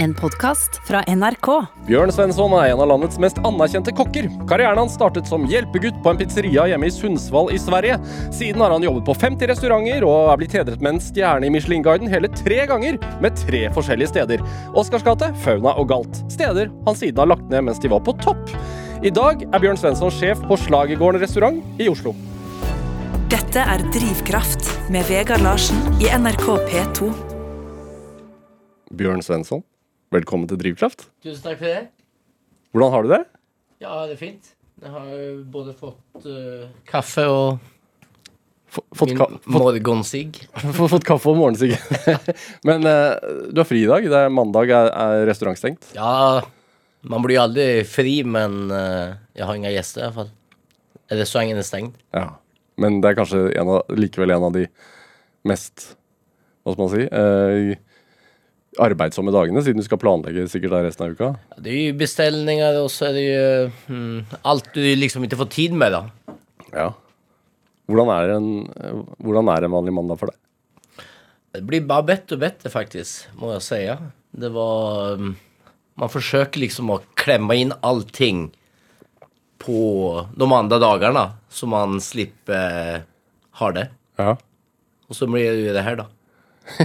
En podkast fra NRK. Bjørn Svensson er en av landets mest anerkjente kokker. Karrieren hans startet som hjelpegutt på en pizzeria hjemme i Sundsvall i Sverige. Siden har han jobbet på 50 restauranter og er blitt hedret med en stjerne i Michelin-guiden hele tre ganger, med tre forskjellige steder. Oscarsgate, Fauna og Galt. Steder han siden har lagt ned mens de var på topp. I dag er Bjørn Svensson sjef på Slagergården restaurant i Oslo. Dette er Drivkraft med Vegard Larsen i NRK P2. Bjørn Svensson, velkommen til Drivkraft. Tusen takk for det. Hvordan har du det? Ja, det er fint. Jeg har både fått uh, kaffe og F fått, ka morgensigg. fått kaffe og morgensigg. Men uh, du har fri i dag. Det er mandag, er, er restaurant stengt. Ja, man blir jo aldri fri, men uh, jeg har ingen gjester i hvert fall. Restauranten er stengt. Ja. Men det er kanskje en av, likevel en av de mest Hva skal man si eh, arbeidsomme dagene, siden du skal planlegge sikkert der resten av uka. Det er jo bestillinger, og så er det jo mm, alt du liksom ikke får tid med, da. Ja. Hvordan er en, eh, hvordan er en vanlig mandag for deg? Det blir bare bedre og bedre, faktisk, må jeg si. Det var mm, Man forsøker liksom å klemme inn allting på de andre dagene, så man slipper ha det. Ja. Og så blir det jo det her, da.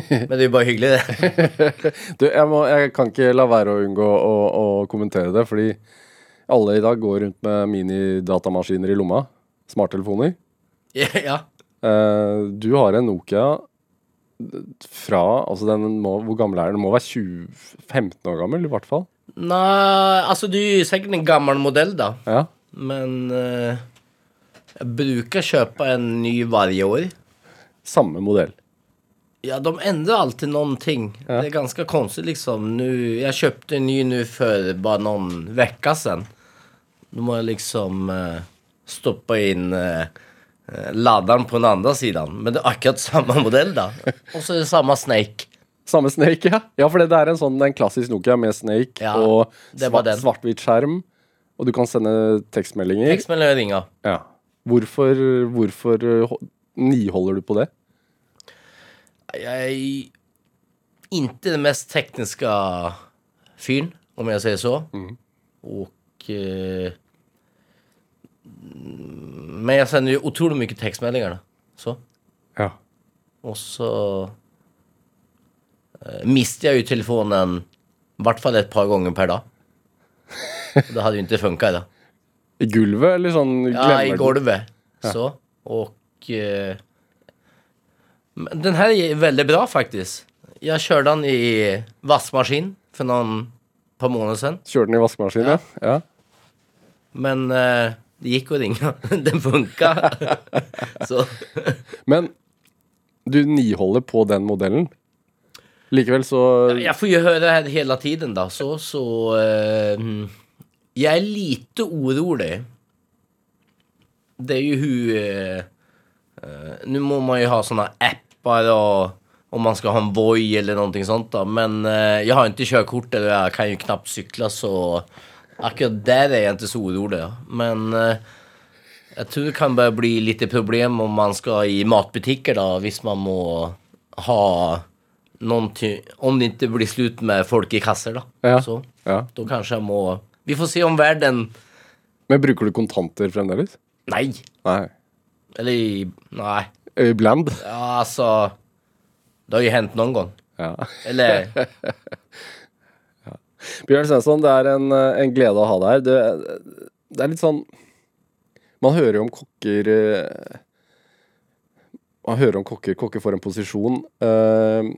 Men det er jo bare hyggelig, det. Du, jeg, må, jeg kan ikke la være å unngå å, å kommentere det, fordi alle i dag går rundt med minidatamaskiner i lomma. Smarttelefoner. ja. Uh, du har en Nokia fra altså den må, Hvor gammel er den? Den må være 20, 15 år gammel, i hvert fall. Nei, altså du er sikkert en gammel modell, da. Ja. Men uh, jeg bruker å kjøpe en ny hvert år. Samme modell. Ja, de endrer alltid noen ting. Ja. Det er ganske konstigt liksom. Nu, jeg kjøpte en ny nu for bare noen veckor sedan. Då må jeg liksom eh, stoppa inn eh, eh, laddaren på den andre siden. Men det er akkurat samme modell, da. Og så er det samme Snake. Samme Snake, ja. Ja, for det det er en sånn en klassisk Nokia med Snake Ja, og svart, svart-hvitt skjerm. Og du kan sende tekstmeldinger. Tekstmeldinger. Ja. Hvorfor, hvorfor eh, niholder du på det? Jeg ikke den mest tekniske fyren, om jeg sier så. Og eh, Men jeg sender jo utrolig mye tekstmeldinger, da. Så. Ja. Og så eh, mister jeg jo telefonen i hvert fall et par ganger per dag. Det hadde jo ikke funka, dag. I gulvet, eller sånn Ja, i gulvet. Så. Og eh, Den her er veldig bra, faktisk. Jeg kjørte den i vaskemaskin for noen par måneder siden. Kjørte den i vaskemaskinen, ja. ja. Men eh, det gikk å ringe. Den funka. Så Men du niholder på den modellen. Likevel så jeg får jo høre det hele tiden, da. Så, så eh, mm, Jeg er lite urolig. Det er jo hun eh, Nå må man jo ha sånne apper og om man skal ha en Voi eller noe sånt, da. Men eh, jeg har ikke kjørekort, eller jeg kan jo knapt sykle, så akkurat der er jeg ikke så urolig. Men eh, jeg tror det kan bare bli litt problem om man skal i matbutikker, da, hvis man må ha noen Om det ikke blir slutt med folk i kasser, da. Ja. Så ja. da kanskje jeg må Vi får se om verden Men bruker du kontanter fremdeles? Nei. Nei. Eller i- Nei. Iblant? Ja, altså Det har jo hendt noen gang. Ja. Eller Bjørn Svensson, det er en, eh, en glede å ha deg her. Det, det er litt sånn Man hører jo om kokker eh, Man hører om kokker Kokker får en posisjon. eh,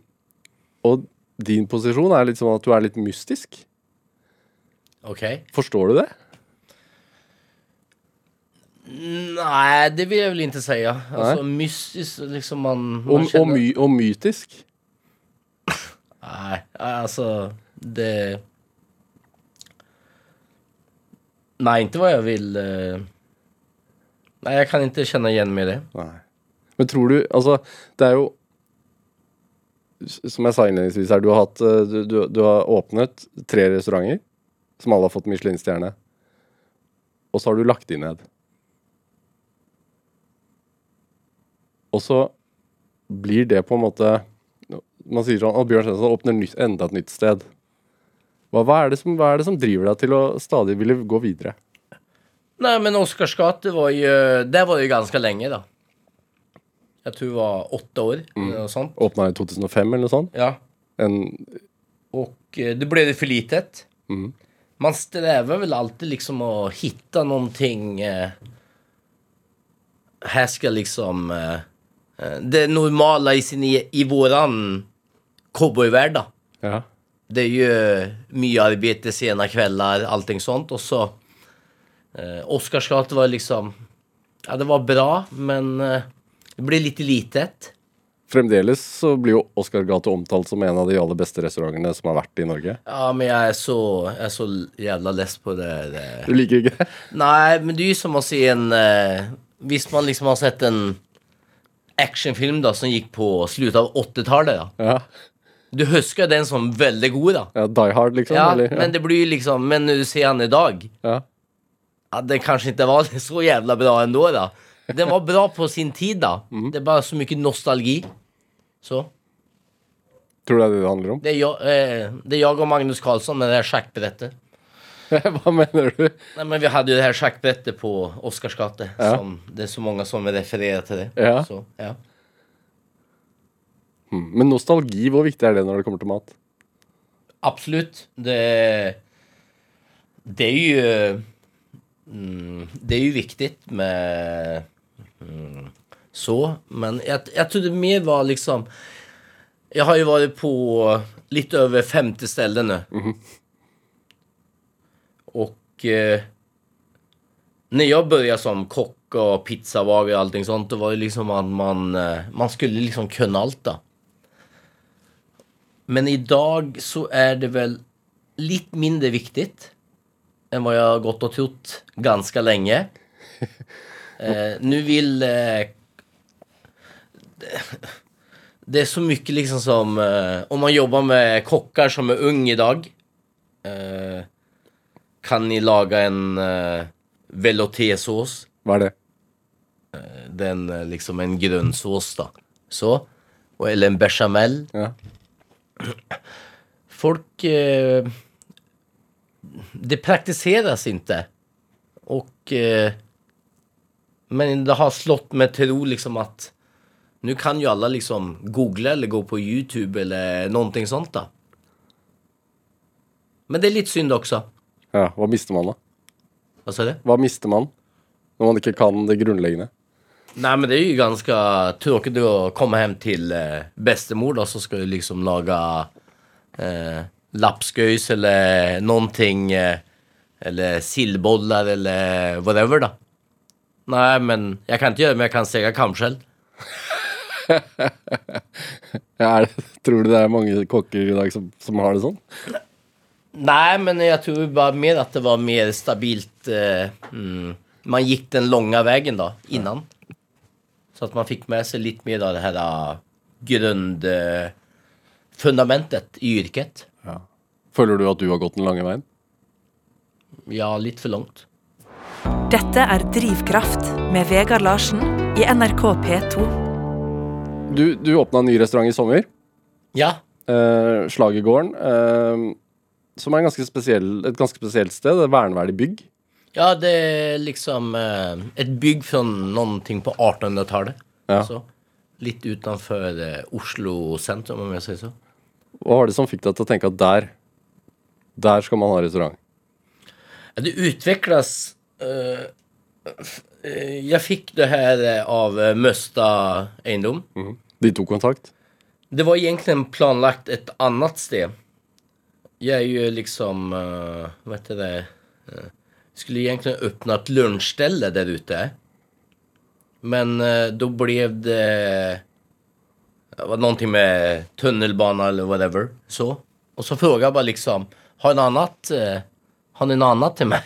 og din posisjon er litt sånn at du er litt mystisk. OK. Forstår du det? Nei, det vil jeg vel ikke si. Altså, mystisk liksom man, man og, kjenner- my, og mytisk. Nei, altså Det Nei, ikke hva jeg vil eh. Nei, jeg kan ikke kjenne igjen med i det. Nei. Men tror du Altså, det er jo Som jeg sa innledningsvis her, du har, hatt, eh, du, du, du har åpnet tre restauranter som alle har fått Michelin-stjerne. Og så har du lagt de ned. Og så blir det på en måte Man sier sånn at Bjørn Svendsen åpner nytt, enda et nytt sted. Hva, hva, er det som, hva er det som driver deg til å stadig ville gå videre? Nei, men Oscars gate var jo det var jo ganske lenge, da. Jeg tror det var åtte år, eller noe sånt. Åpna i 2005 eller noe sånt? Ja. En, Och eh, det ble det för litet. Man strever vel alltid liksom å hitta någonting. Eh, Her skal liksom eh, det normala i, sin, i våran cowboyvärld då. ja. Det är ju mye arbete, sena kvällar, allting sånt. Och så eh, Oscarsgate var liksom Ja, det var bra, men eh, det ble litt litet. Fremdeles så blir jo Oscargate omtalt som en av de aller beste restaurantene som har vært i Norge. Ja, men jeg er så, jeg er så jævla less på det. det. Du liker ikke? Nei, men det er jo som å si en eh, Hvis man liksom har sett en actionfilm da som gikk på slutten av 80-tallet, da. Ja. Du husker den som veldig god, da. ja Die Hard, liksom? Ja, eller? men det blir liksom Men når du ser den i dag ja. ja, det kanskje ikke var så jævla bra ennå, da. Den var bra på sin tid då. Det er bare så mye nostalgi. Så. Tror du det er det det handler om? Det er, jeg, eh, det er jeg og Magnus Karlsson med det här schackbrettet. Hva mener du? Nei, men vi hadde jo det her sjakkbrettet på Oscarsgate. Ja. Som, det er så mange som refererer til det. Ja. Så, ja. Mm. Men nostalgi, hvor viktig er det når det kommer til mat? Absolutt. Det, det er jo mm, Det er jo viktig med mm, så, men jeg, jeg tror det mer var liksom Jeg har jo vært på litt over 50 steder nå. Mm eh, när jag började som kock och pizzabagare och allting sånt, det var det liksom att man, eh, man skulle liksom kunna allt då. Men idag så är det väl lite mindre viktigt än vad jag har gått och trott ganska länge. Eh, nu vill... Eh, det, det är så mycket liksom som... Eh, om man jobbar med kockar som är ung idag. Eh, kan ni lage en uh, velouté-sås? Hva er det? Den uh, liksom en grönsås da. Så. Og, eller en bechamel. Ja. Folk... uh, det praktiseres ikke. Og Eh, men det har slått meg tro ro liksom at nå kan jo alle liksom google eller gå på YouTube eller noe sånt da. Men det er litt synd också. Ja. Hva mister man, da? Hva sa du? Hva mister man når man ikke kan det grunnleggende? Nei, men det er jo ganske tråkigt å komme hjem til bestemor, da, så skal du liksom lage eh, lapskaus eller noen eh, eller sillbollar eller whatever da. Nei, men jeg kan ikke gjøre det men jeg kan steke kamskjell. Ja, tror du det er mange kokker i dag som, som har det sånn? Nej men jag tror bara mer att det var mer stabilt. Eh, mm, man gick den långa vägen då innan. Så att man fick med sig lite mer av det här uh, grund eh, fundamentet i yrket. Føler du at du har gått den lange veien? Ja, litt for langt. Dette er Drivkraft med Vegard Larsen i NRK P2. Du, du åpna en ny restaurant i sommer. Ja. Eh, Slagergården. Eh, som er ganske spesiell, et ganske spesielt sted. Et verneverdig bygg. Ja, det er liksom eh, et bygg noen ting på 1800-tallet. Ja. Altså, litt utenfor eh, Oslo sentrum, om jeg sier så. Hva var det som fikk deg til å tenke at der Der skal man ha restaurant? Ja, det utvikles eh, Jeg fikk det her eh, av Møsta Eiendom. Eindom. De tok kontakt? Det var egentlig planlagt et annet sted. Jag liksom, uh, vad heter det, uh, skulle egentligen öppna ett lunchställe där ute. Men uh, då blev det, uh, någonting med tunnelbana eller whatever. Så. Och så frågade jag bara liksom, har en annat, eh, har ni något annat till mig?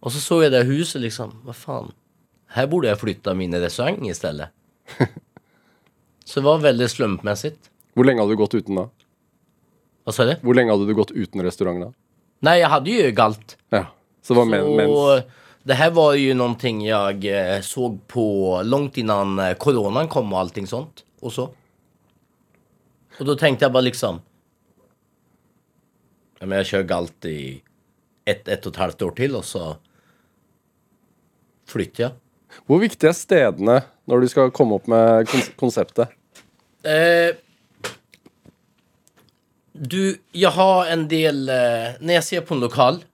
Och så såg jag det huset liksom, vad fan, här borde jag flytta min restaurang istället. så det var väldigt slumpmässigt. Hvor lenge hadde du gått uten da? Vad sa du? Hvor lenge hadde du gått uten restaurant da? Nei, jeg hadde jo galt. Ja. Så det var men, mens Så det här var ju någonting jag jeg såg på langt innan koronaen coronan kom och allting sånt. Och så. Och då tänkte jag bara liksom. Ja, men jeg kjører galt i ett, ett og et halvt år til, og så flytter jeg. Hvor viktig er stedene når du skal komme opp med konseptet? Eh, du, jag har en del... Eh, när jag ser på en lokal,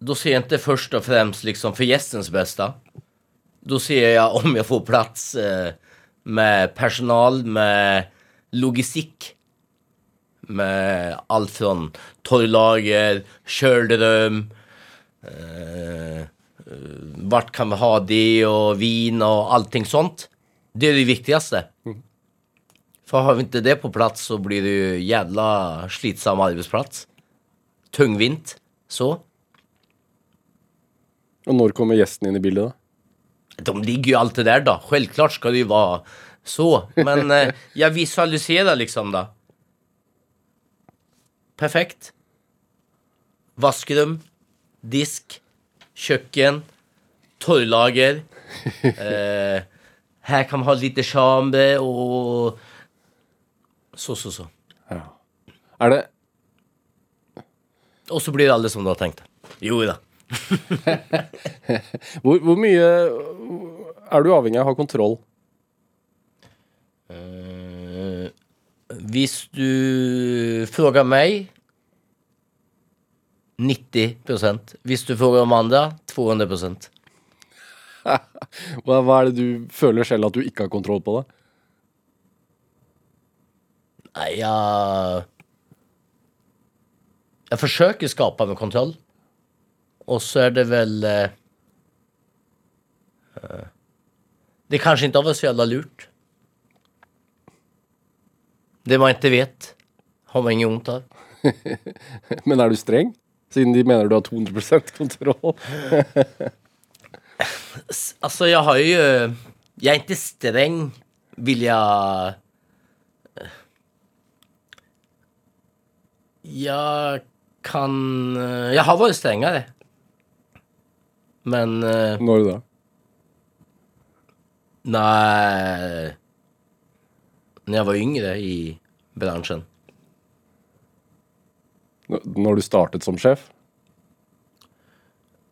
då ser jag inte först och främst liksom för gästens bästa. Då ser jag om jag får plats eh, med personal, med logistikk. Med alt fra torrlager, kjølerom eh, eh, Vart kan vi ha det, og vin og allting sånt. Det er det viktigste. For har vi ikke det på plass, så blir det jo jævla slitsom arbeidsplass. Tungvint. Så. Og når kommer gjesten inn i bildet, da? De ligger jo alltid der, da. Selvklart skal de være så. Men eh, jeg visualiserer liksom, da. Perfekt. Vaskerom, disk, kjøkken, torrlager. Eh, her kan vi ha litt chambre og Så, så, så. Er det Og så blir det alle som du har tenkt. Jo da. hvor, hvor mye er du avhengig av å ha kontroll? Uh, hvis du spør meg 90% Hvis du spør Amanda 200 Hva, hva er det du føler selv at du ikke har kontroll på? det? Nei, jeg Jeg forsøker å skape med kontroll. Og så er det vel eh, Det Det kanskje ikke var så jævla lurt. Det man ikke vet, har man inget vondt av. Men er du streng? Siden de mener du har 200% kontroll. Altså, jeg har jo Jeg er ikke streng, vil jeg Jeg kan Jeg har vært strengere. Men uh, Når da? Nei Når jeg var yngre i bransjen. Når du startet som sjef?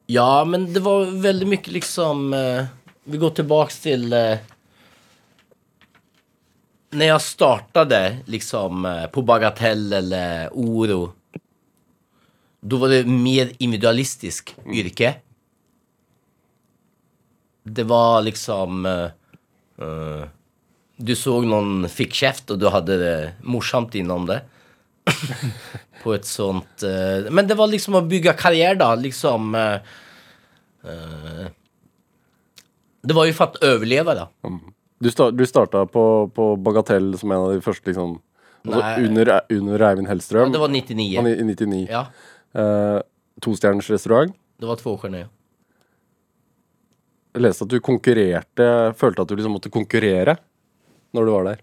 Ja, men det var veldig mye liksom uh, Vi går tilbake til eh, Når jeg startet liksom eh, på Bagatell eller Oro Da var det mer individualistisk yrke. Det var liksom eh, Du så noen fikk kjeft, og du hadde det morsomt innom det. på et sånt uh, Men det var liksom å bygge karriere, da. Liksom uh, Det var jo for å overleve, da. Du, start, du starta på, på Bagatell som en av de første, liksom altså under, under Eivind Hellstrøm. Det var 99. Han i i 99. Ja, Eh, Tostjerners restaurant. det var tvåstjärnig. Jeg leste at du konkurrerte Følte at du liksom måtte konkurrere når du var der.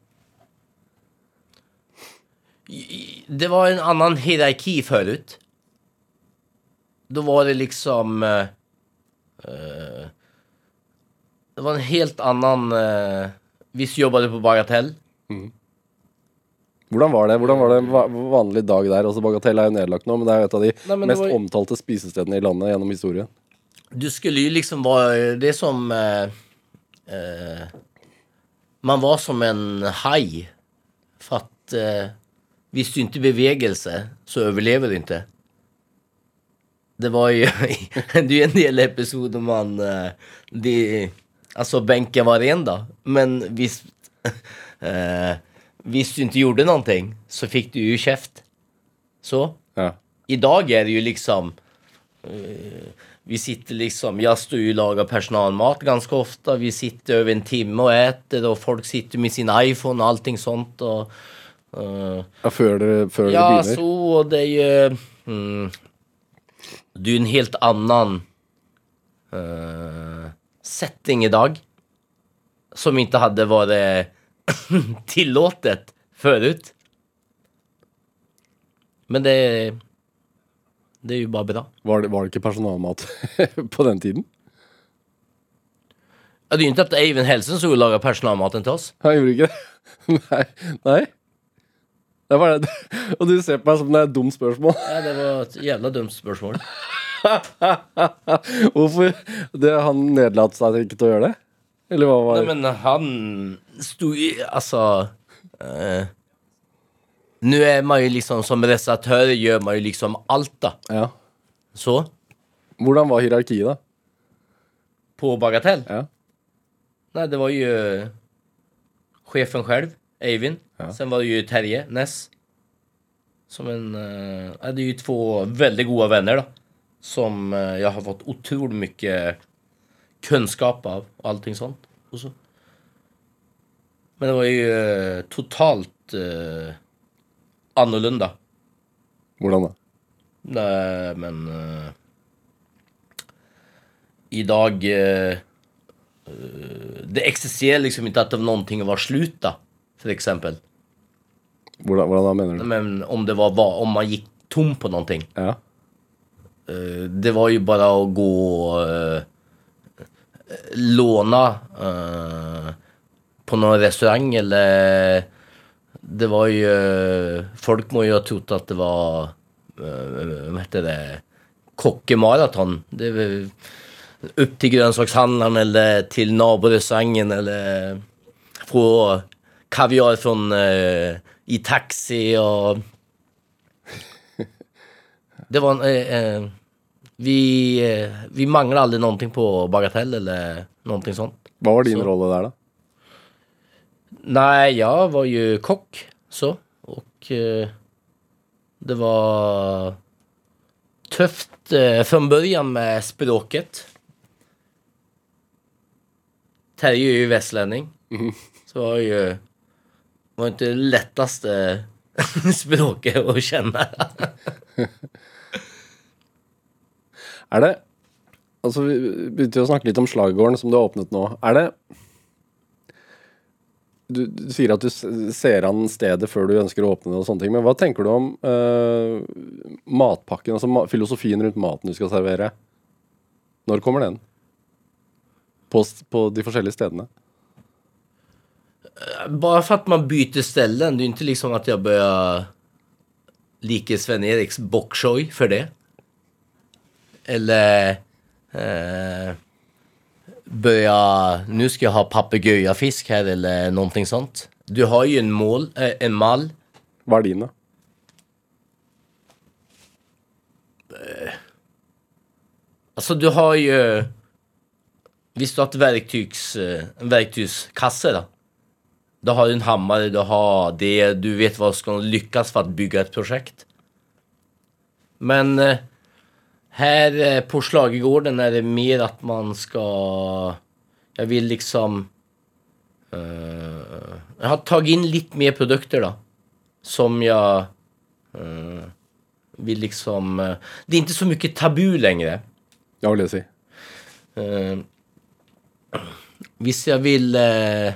Det var en annan hierarki förut. Då var det liksom... eh, eh, det var en helt annen... Uh, du jobbet på Bagatell. Hvordan var det Hvordan var det en va vanlig dag der? Altså Bagatell er jo nedlagt nå, men det er jo et av de Nei, men det mest var- omtalte spisestedene i landet gjennom historien. Du skulle ju liksom vara... Det är som... eh, eh, man var som en haj. För att... Uh, visst du inte bevegelse så överlever du inte. Det var ju... det är ju en del episoder man... eh, det, alltså bänken var ren da. Men hvis, eh, hvis du ikke gjorde någonting så fikk du jo kjeft. Så. Ja. I dag er det jo liksom eh, Vi sitter liksom Jeg står jo og lager personalmat ganske ofte. Vi sitter over en timme og äter og folk sitter med sin iPhone og allting sånt. og eh, ja før det, før ja, begynner. så og det er jo mm, Det er en helt annan i dag. Som inte hade varit tillåtet förut. Men det Det er jo bare bra. Var, det, var det ikke personalmat på den tiden? Ja, det er jo ikke at Eivind Helsen skulle laga personalmaten til oss. Han gjorde ikke det? Nei. Nei? Det var det. Og du ser på meg som det er et dumt spørsmål. Ja, det var et jævla dumt spørsmål. Hvorfor det, Han nedlater seg ikke til å gjøre det? Eller hva var det? Nei, men han sto i Altså eh, Nå er man jo liksom som restauratør gjør man jo liksom alt, da. Ja. Så Hvordan var hierarkiet, da? på Bagatell Ja. Nei, det var jo sjefen selv, Eivind. Ja. Sen var det jo Terje Ness. Som en... eh, det er jo två veldig gode venner, då. Som jeg har fått utrolig mye kunnskap av og allting sånt. også. Men det var jo eh, totalt uh, annerledes. Hvordan da? Nei, men... uh, I dag uh, det eksisterer liksom ikke at det var någonting var slut då, för exempel. Hvordan, hvordan da, mener du? Men om det var, om man gikk tom på någonting. Ja. Eh, det var ju bara att gå og eh, låna eh, på någon restaurang eller det var ju folk må ju ha trott att det var eh, vad heter det kockemaraton. Det var upp till grönsakshandlaren eller till naborestaurangen eller få kaviar från eh, i taxi och det var en, eh, eh, vi, eh, vi manglade aldrig någonting på Bagatell eller noe sånt. Hva var din Så- rolle der, da? Nei, jeg var jo kokk, så Og eh, det var tøft eh, fra begynnelsen med språket. Terje er jo vestlending, Så var jo var ikke det letteste språket å känna. Er det Altså, vi begynte jo å snakke litt om slaggården som du har åpnet nå. Er det du, du sier at du ser an stedet før du ønsker å åpne det og sånne ting, men hva tenker du om uh, matpakken, altså filosofien rundt maten du skal servere? Når kommer den? På, på de forskjellige stedene? Bara för att man byter ställen, det är inte liksom att jag börjar like Sven-Eriks bokchoy för det. Eller eh, börja, nu ska jag ha papegojafisk här eller någonting sånt. Du har ju en mål, eh, en mall. Hva er din, da? Altså, du har jo visst du har hatt verktygs, eh, verktygskasse har Du en hammare, du har det, du vet hva som skal lykkes for å bygge et prosjekt. Men eh, här eh, på Slagegården är det mer att man ska, jag vill liksom, Uh, jeg har tatt inn litt mer produkter da. Som jeg uh, vil liksom, uh, det er ikke så mye tabu lenger. Ja, vil jeg si? Hvis jeg vil uh,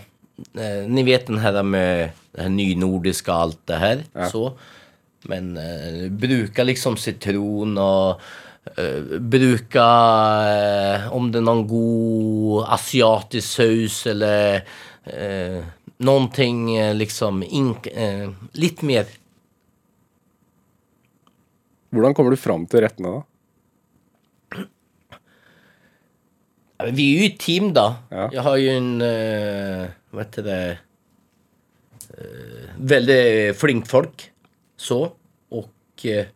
ni vet den her med det her nynordiske allt det Ja. Så. Men uh, bruka liksom sitron och eh, bruka eh, om det er noen god asiatisk saus eller eh, ting eh, liksom ink, eh, Litt mer. Hvordan kommer du fram til rettene, da? Vi er jo et team da. Ja. Jeg har jo en, uh, Vet heter det, uh, Veldig flink folk. Så. Og eh,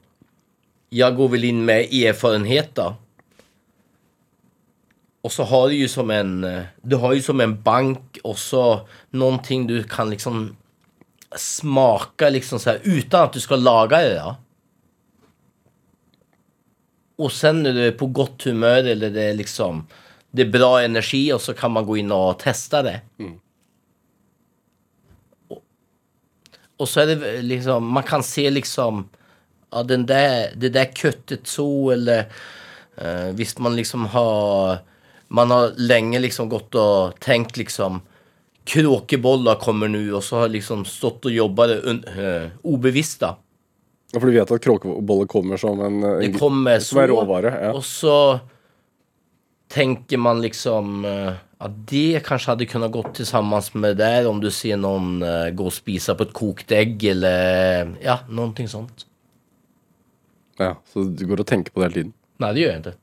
jag går väl in med erfarenhet då. Och så har du ju som en, du har ju som en bank och så någonting du kan liksom smaka liksom så här utan att du ska laga det då. Och sen när du är på gott humör eller det är liksom det är bra energi och så kan man gå in och testa det. Och, och så är det liksom, man kan se liksom, ja den där, det där köttet så eller eh, visst man liksom har, man har lenge liksom gått og tenkt liksom Kråkeboller kommer nå, og så har liksom stått og jobba un, ubevisst, obevisst da Ja, For du vet at kråkebolle kommer som en, en Det kommer som en så, råvare? Ja. Og så tenker man liksom uh, at det kanskje hadde kunnet gått sammen med det där om du ser noen uh, gå og spise på et kokt egg, eller ja, någonting sånt. Ja, Så du går og tenker på det hele tiden? Nei, det gjør jeg ikke.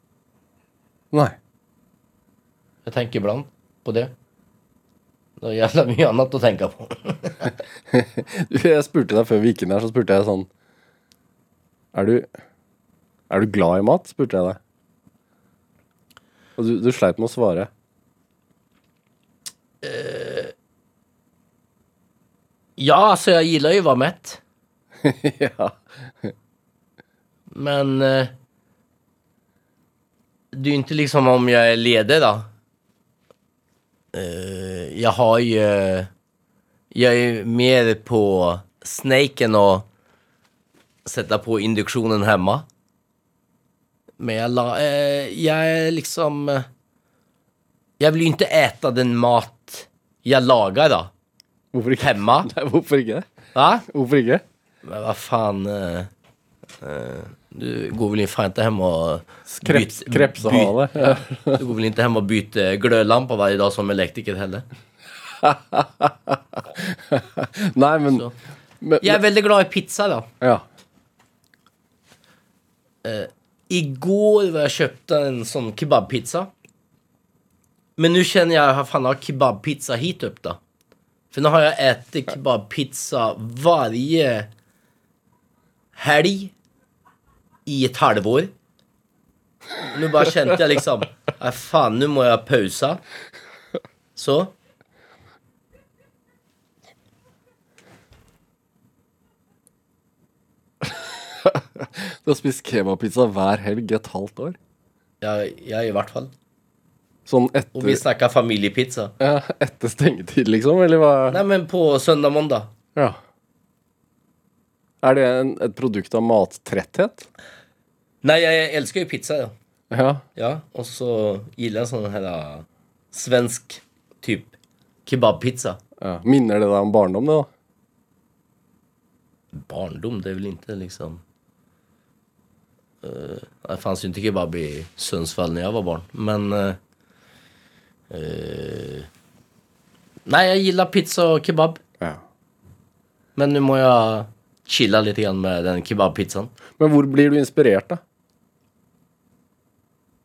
Nei. Jeg tenker iblant på det. Det er jævla mye annet å tenke på. Jeg spurte deg før vi gikk inn her, så spurte jeg sånn Er du, er du glad i mat? spurte jeg deg. Og du, du sleit med å svare. Ja, så jeg att vara mätt. ja. Men eh, det är ju inte liksom om jag är ledig då. Eh, jag har ju... Jag är mer på snaken och sätta på induktionen hemma. Men jag, la, eh, jag är liksom... Eh, jag vill ju inte äta den mat jag lagar då. Hvorfor ikke? Hemma. Nei, hvorfor ikke? Hva? Hvorfor ikke? Men hva faen Eh, eh, du går vel inte hem och... Kreps, byt- krepsehale. Du går väl inte hem och byter glödlampa varje dag som elektriker heller? Nei, men, Så. men Jeg er veldig glad i pizza da. Ja. går var jeg kjøpte en sånn kebabpizza. Men nå kjenner jeg at fan har kebabpizza hit opp, da. For nå har jeg spist kebabpizza hver helg i et halvår. Nå bare kjente jeg liksom, Nei, faen, nå må ha pausa. Så. Du har spist kebabpizza hver helg et halvt år? Ja, ja i hvert fall. Sånn Och vi snakka familiepizza. ja, etter stengetid, liksom? Eller hva? Nei, men på søndag-måndag Ja. Er det en, et produkt av mattretthet? Nej, jeg elsker jo pizza. Ja. Ja. Ja, og så gillar jeg sånn her da, svensk typ kebabpizza. ja. Minner det deg om barndom, det, da? Barndom, det är väl inte liksom... Uh, det fanns ju inte kebab i Sundsvall när jag var barn, men... eh, eh, nej, jag gillar pizza och kebab. Ja. Men nu må jag chilla lite grann med den kebabpizzan. Men hvor blir du inspirert, da?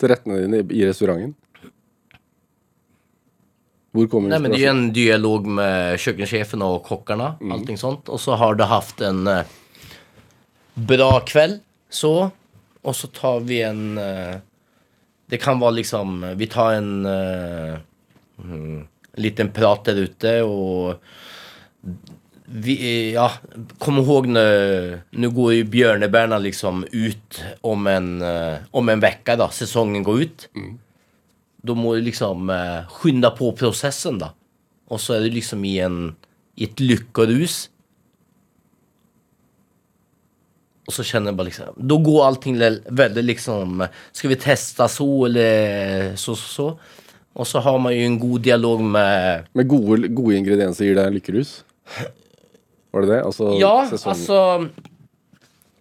Til rettene dine i, i restauranten? Hvor kommer Nei, men det er en dialog med kökencheferna og kockarna, allting sånt. Og så har du haft en uh, bra kveld, så. Og så tar vi en... uh, det kan være liksom, vi tar en, uh, mm, liten prat der ute och vi, ja, kom ihåg nu, nu går ju björnebärna liksom ut om en, eh, om en vecka då, säsongen går ut. Då må du liksom eh, skynda på processen då. Och så är du liksom i, en, i ett lyckorus. Och så känner jag bara liksom, då går allting väldigt liksom, ska vi testa så eller så, så, så. Och så har man ju en god dialog med Med gode, gode ingredienser gir deg lykkerus? Var det det? Altså, Ja, sesong- altså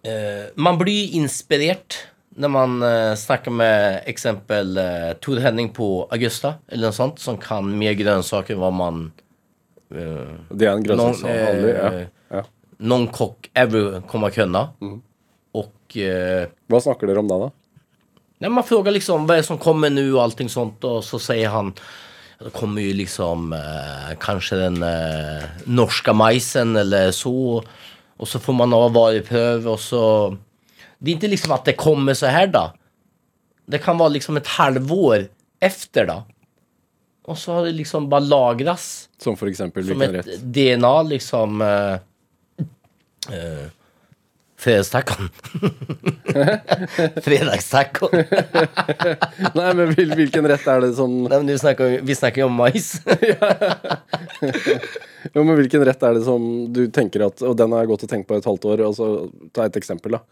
uh, man blir inspirert når man uh, snakker med eksempel uh, Tor Henning på Augusta eller noe sånt som kan mer grønnsaker enn hva man uh, Det er en grønnsakshandler? Ja. eh, ja. Noen kokk ever kommer kunna. Och eh, Hva snakker dere om da, da? Ja, man spør liksom hva som kommer nå, og allting sånt og så sier han då kommer jo liksom eh, kanske den eh, norska majsen eller så. Og så får man ha og och så. Det er ikke liksom at det kommer så her, da. Det kan være liksom et halvår efter da. Og så har det liksom bare lagres. Som for eksempel som et rett? DNA liksom. Eh, eh, Fredagstacon. Fredagstacoen. Nei, men hvil, hvilken rett er det som Nei, men du snakker, vi, snakker jo om mais. Jo, men hvilken rett er det som du tenker at Og den har jeg gått og tenkt på et halvt år. Altså, ta et eksempel, da.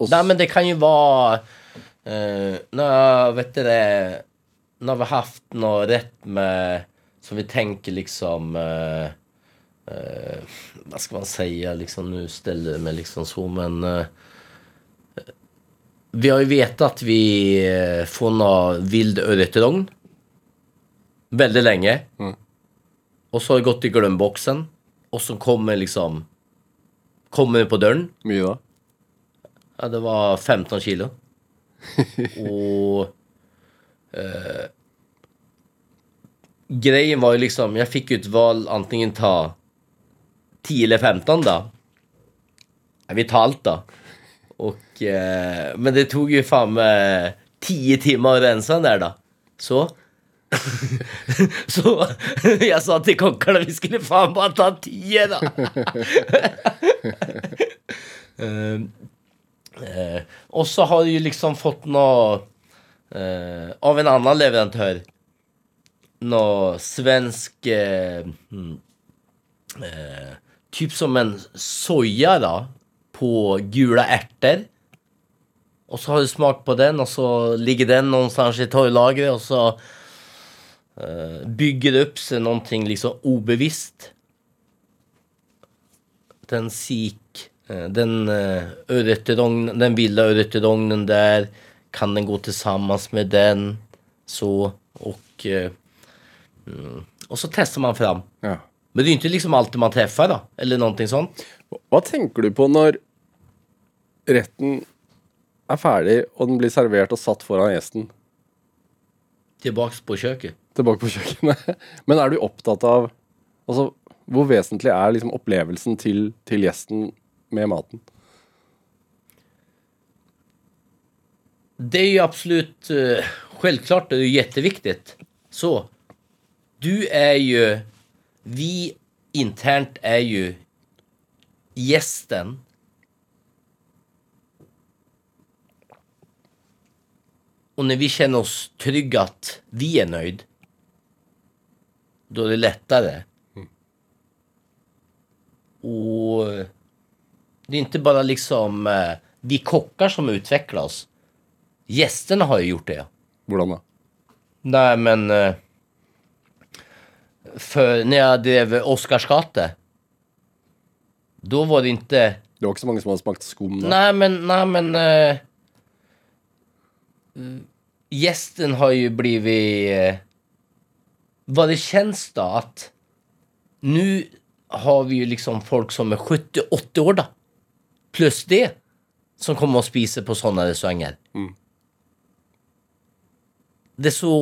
Og s- Nej, men det kan jo være uh, när, vet du det, när vi haft noe rett med... Som vi tenker liksom... Eh, eh, vad ska man säga? Liksom, nu ställer jag mig liksom så, men... Eh, Vi har ju vetat att vi eh, får nå vild ørretrogn väldigt länge. Och så har det gått i glömboxen. Och så kommer liksom Kommer på dörren. Mye da? Ja, det var 15 kilo. Og eh, Grejen var ju liksom, jag fick ju val antingen ta 10 eller 15 da. Vi talte, da. Og. Eh, men det tog jo faen meg 10 timer å rensa den der, da. Så. Så jeg sa til kockarna vi skulle faen bare ta 10 da. uh, och så har du liksom fått noe uh, av en annen leverandør. Noe svensk uh, Typ som en soja da, på gula erter. Og så har du smak på den og så ligger den någonstans i torrlagret og så uh, bygger det opp sig någonting liksom obevisst. Den sik, eh, den uh, örretedognen, den vilda örretedognen där, kan den gå tillsammans med den? Så, och, eh, mm, och så testar man fram. Ja. Men det är ju inte liksom alltid man träffar då, eller någonting sånt. Hva tenker du på når retten er ferdig, og den blir servert og satt foran gjesten? Tillbaks på köket. Tilbake på kjøkkenet. Men er du opptatt av Altså, hvor vesentlig er liksom opplevelsen til, til gjesten med maten? Det är ju absolut, eh, självklart det är ju jätteviktigt. Så, du är ju, vi internt är ju gästen. Og når vi kjenner oss trygge at vi er nøyd, da er det lettere Og det er ikke bare liksom eh, vi kokker som utvikler oss. Gjestene har jo gjort det. Hvordan da? Nei, men... För när jag drev Oscarsgate. Då var det inte... Det var ikke så mange som hadde smakt skum da? Nej, men... Nej, men eh, gästen har ju blivit... eh, vad det känns då att... Nu har vi ju liksom folk som är 70-80 år då. Plus det. Som kommer och spiser på sådana restauranger. Det er så,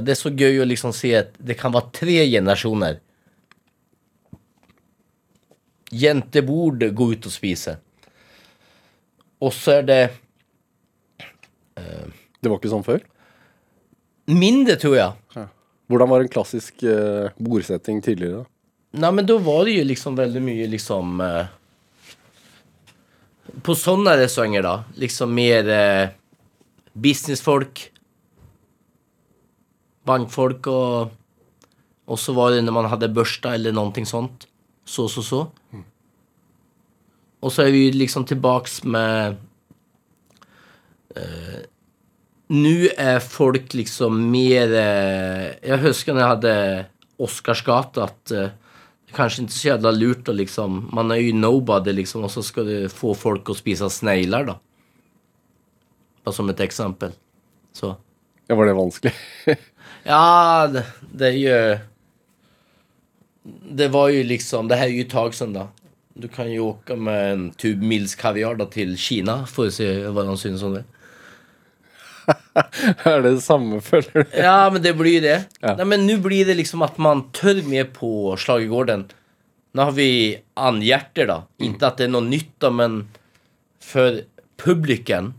det er så gøy å liksom se at det kan være tre generasjoner. Jenter borde gå ut og spise. Og så er det Det var ikke sånn før? mindre tror jeg Hvordan var en klassisk eh, bordsetting tidligere? da? Nei, men da var det jo liksom veldig mye liksom eh, På sånne restauranter, da. liksom mer eh, businessfolk Bankfolk og, Och så var det når man hade børsta eller någonting sånt Så så så Og så er vi liksom tillbaks med eh, Nå er folk liksom mer Jeg husker når jeg hadde hade Oscarsgata at eh, det kanskje ikke så jævla lurt å liksom, man er jo nobody liksom og så skal du få folk å spise snegler, da. Bare som et eksempel. Så. Ja, Var det vanskelig? Ja, det, det ju... Det var ju liksom, det här är ju ett tag sedan då. Du kan jo åka med en tub Mills kaviar da, til Kina for å se hva han synes om det. er det det samme, føler du? Ja, men det blir ju det. Ja. Nei, men nå blir det liksom at man tør mer på slagegården. Nå har vi andhjerter, da. Mm. Ikke at det er noe nytt da, men for publiken.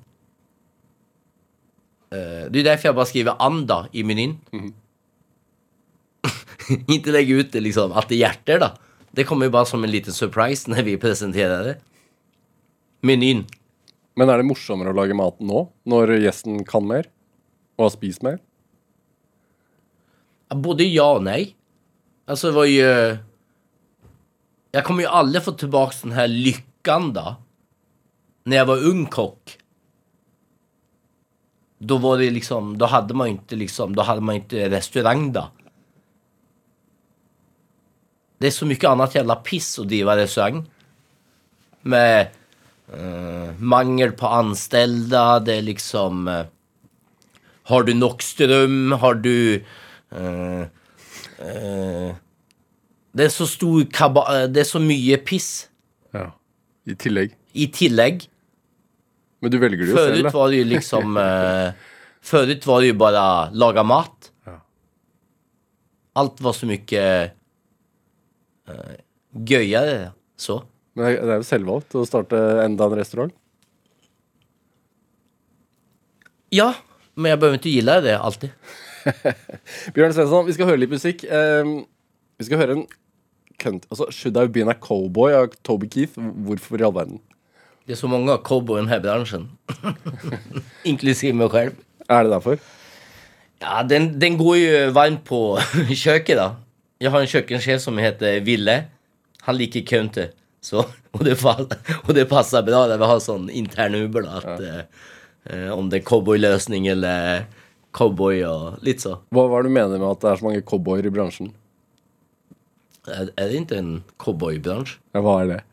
Eh, det er derfor jeg bare skriver anda i menyn. Inte legge ut det liksom, at det är da då. Det kommer jo bare som en liten surprise når vi presenterer det. Menyn. Men er det morsommere å lage maten nå, når gjesten kan mer? Og har spist mer? Både ja og nei. Altså, det var jo Jeg kommer jo aldri få tilbake den her lykken, da. Når jeg var ung kock. Då var det liksom, då hade man ikke inte liksom, då hade man inte restaurang då. Det är så mycket annat jävla piss att driva restaurang. Med eh, mangel på anställda. Det är liksom... eh, har du nok strøm? Har du... eh, eh, det er så stor kaba... Det er så mye piss Ja. I tillegg. i tillegg. Men du velger det jo selv, Förut var det ju liksom... Eh, förut var det ju bara laga mat. Ja. Allt var så mycket eh, göjare. Så. Men det er- jo selvvalgt å starte enda en restaurant. Ja, men jeg behøver ikke gi deg det alltid. Bjørn Svensson, vi skal høre litt musikk. Ehm, vi skal høre en count... Altså, Should I Been a Cowboy av Toby Keith. Hvorfor i all verden? Det er så många cowboy i denne bransjen. Inklusiv Inklusive selv. själv. Er det derfor? Ja, den, den går jo varmt på kjøkkenet, da. Jeg har en kjøkkensjef som heter Ville. Han liker country. Så, och, det og det passer bra när vi har sånn intern Uber. Da, at, ja. eh, om det er cowboyløsning eller cowboy og litt så. Hva, hva er det du mener med at det er så mange cowboyer i bransjen? Er, er det ikke en cowboybransje? Ja, hva er det?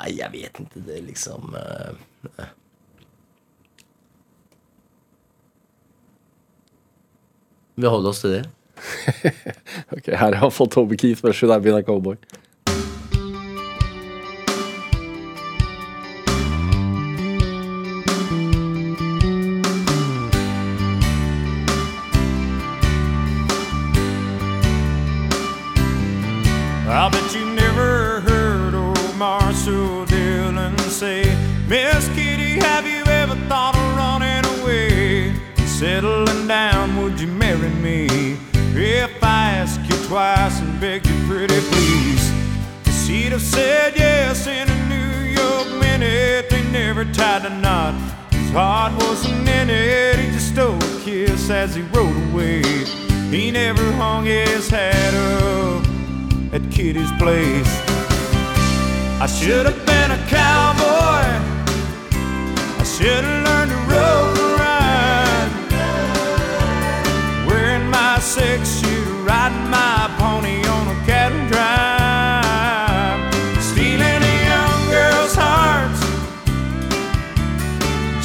Nej, jeg vet ikke. Det liksom... Eh, vi holder oss til det. Ok, Her har jeg fått Toby Keith med Should I Been a Cowboy. Twice and beg you pretty please. She'd have said yes in a New York minute. They never tied a knot. His heart wasn't in it. He just stole a kiss as he rode away. He never hung his hat up at Kitty's place. I should have been a cowboy. I should have learned to rope and ride. Wearing my six shooter, riding my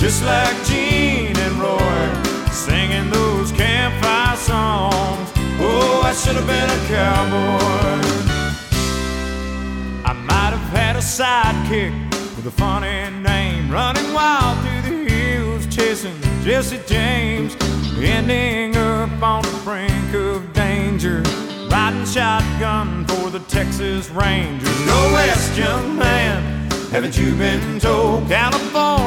Just like Gene and Roy, singing those campfire songs. Oh, I should have been a cowboy. I might have had a sidekick with a funny name, running wild through the hills, chasing Jesse James, ending up on the brink of danger, riding shotgun for the Texas Rangers. Go west, young man. Haven't you been told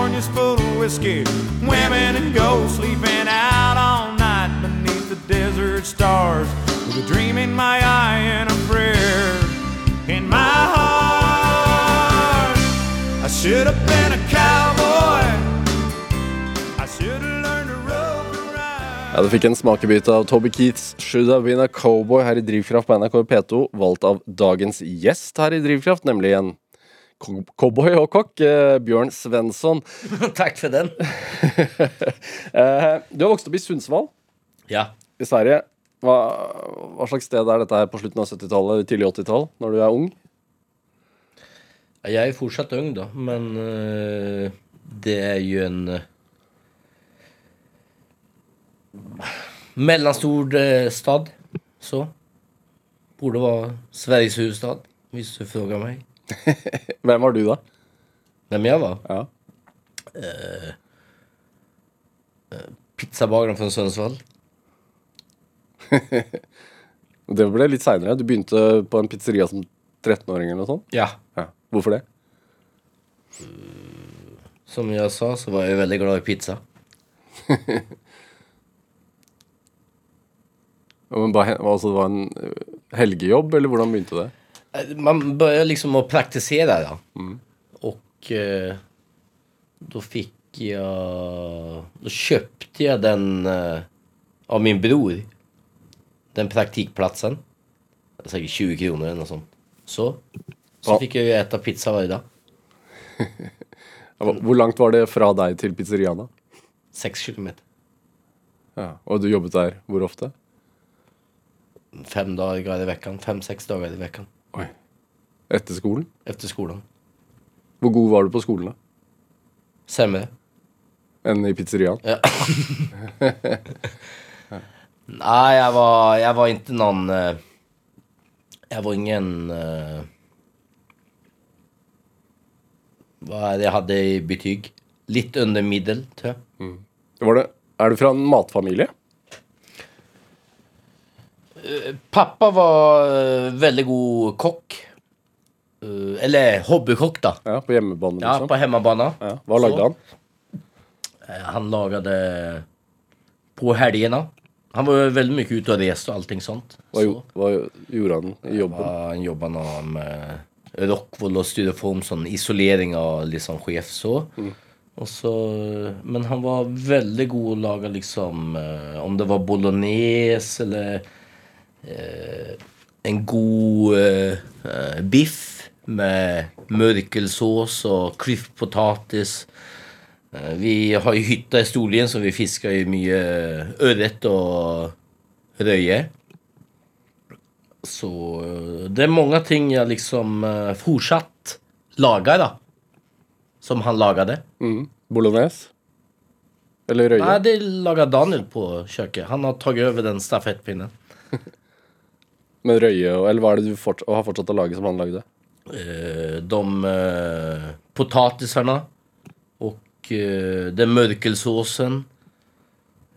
California's full of whiskey, women and gold sleeping out all night beneath the desert stars with a dream in my eye and a prayer in my heart. I should have been a cowboy. Have. Ja, Du fikk en smakebit av Toby Keiths Should I Been a Cowboy her i Drivkraft på NRK P2, valgt av dagens gjest her i Drivkraft, nemlig en cowboy og kokk, eh, Bjørn Svensson. Takk for den. Eh, du har vokst opp i Sundsvall Ja. i Sverige. Hva, hva slags sted er dette her på slutten av 70-tallet, tidlig 80-tall, når du er ung? Jeg er fortsatt ung da, men eh, det er jo en mellanstor eh, stad. Så. Borde være Sveriges hovedstad, hvis du spør mig. Hvem var du, da? Hvem jeg var? Ja. Uh, uh, Pizzabakeren fra Sønnesvall. Det ble litt seinere. Du begynte på en pizzeria som 13-åring eller noe sånt? Ja. Ja. Hvorfor det? Som jeg sa så var jeg veldig glad i pizza. Men bare, altså, det var en eh, helgejobb, eller hvordan begynte det? Man börjar liksom att praktisera då. Och eh, då fick jag... Då köpte jag den eh, av min bror. Den praktikplatsen. Säkert 20 kronor eller något sånt. Så. Så Ja. fick jag ju äta pizza varje dag. Hvor langt var det fra deg til pizzeriaen, da? Sex kilometer. Ja. Og du jobbet der hvor ofte? Fem dagar i veckan. Fem, sex dagar i veckan. Oi. Etter skolen? Etter skolen. Hvor god var du på skolen da? Semme. enn i pizzeriaen? Ja. Nei, jeg var, jeg var ikke noen Jeg var ingen... Hva er det jeg hadde i betyg? Litt under middel, tror jag. Var det, er du fra en matfamilie? Pappa var veldig god kock. Eh, Eller hobbykokk, da. Ja, På hjemmebane, Ja, liksom? på hemmabana. Ja. Hva lagde Så. han? Eh, Han lagade på helgene. Han var veldig mye ute og reste og allting sånt. Hva, Så. hva gjorde han i jobben? Ja, han jobba med rockwool og styreform, sånn isolering av liksom sjef så. Och så. Men han var veldig god å lage liksom, eh, om det var bolognese eller eh, en god eh, eh, biff med mørkelsås og klyftpotatis. Eh, vi har jo hytta i Storlien så vi fisker jo mye ørret og røye. Så eh, det er mange ting jeg liksom eh, fortsatt lager, da. Som han lagade. Mm. Bolognese? Eller røye? Nei, det lager Daniel på kjøkkenet. Han har tatt over den stafettpinnen. Men røye, eller hva er det du fort, har fortsatt å lage som han lagde? Eh, de eh, potatisarna og eh, den mørkelsåsen.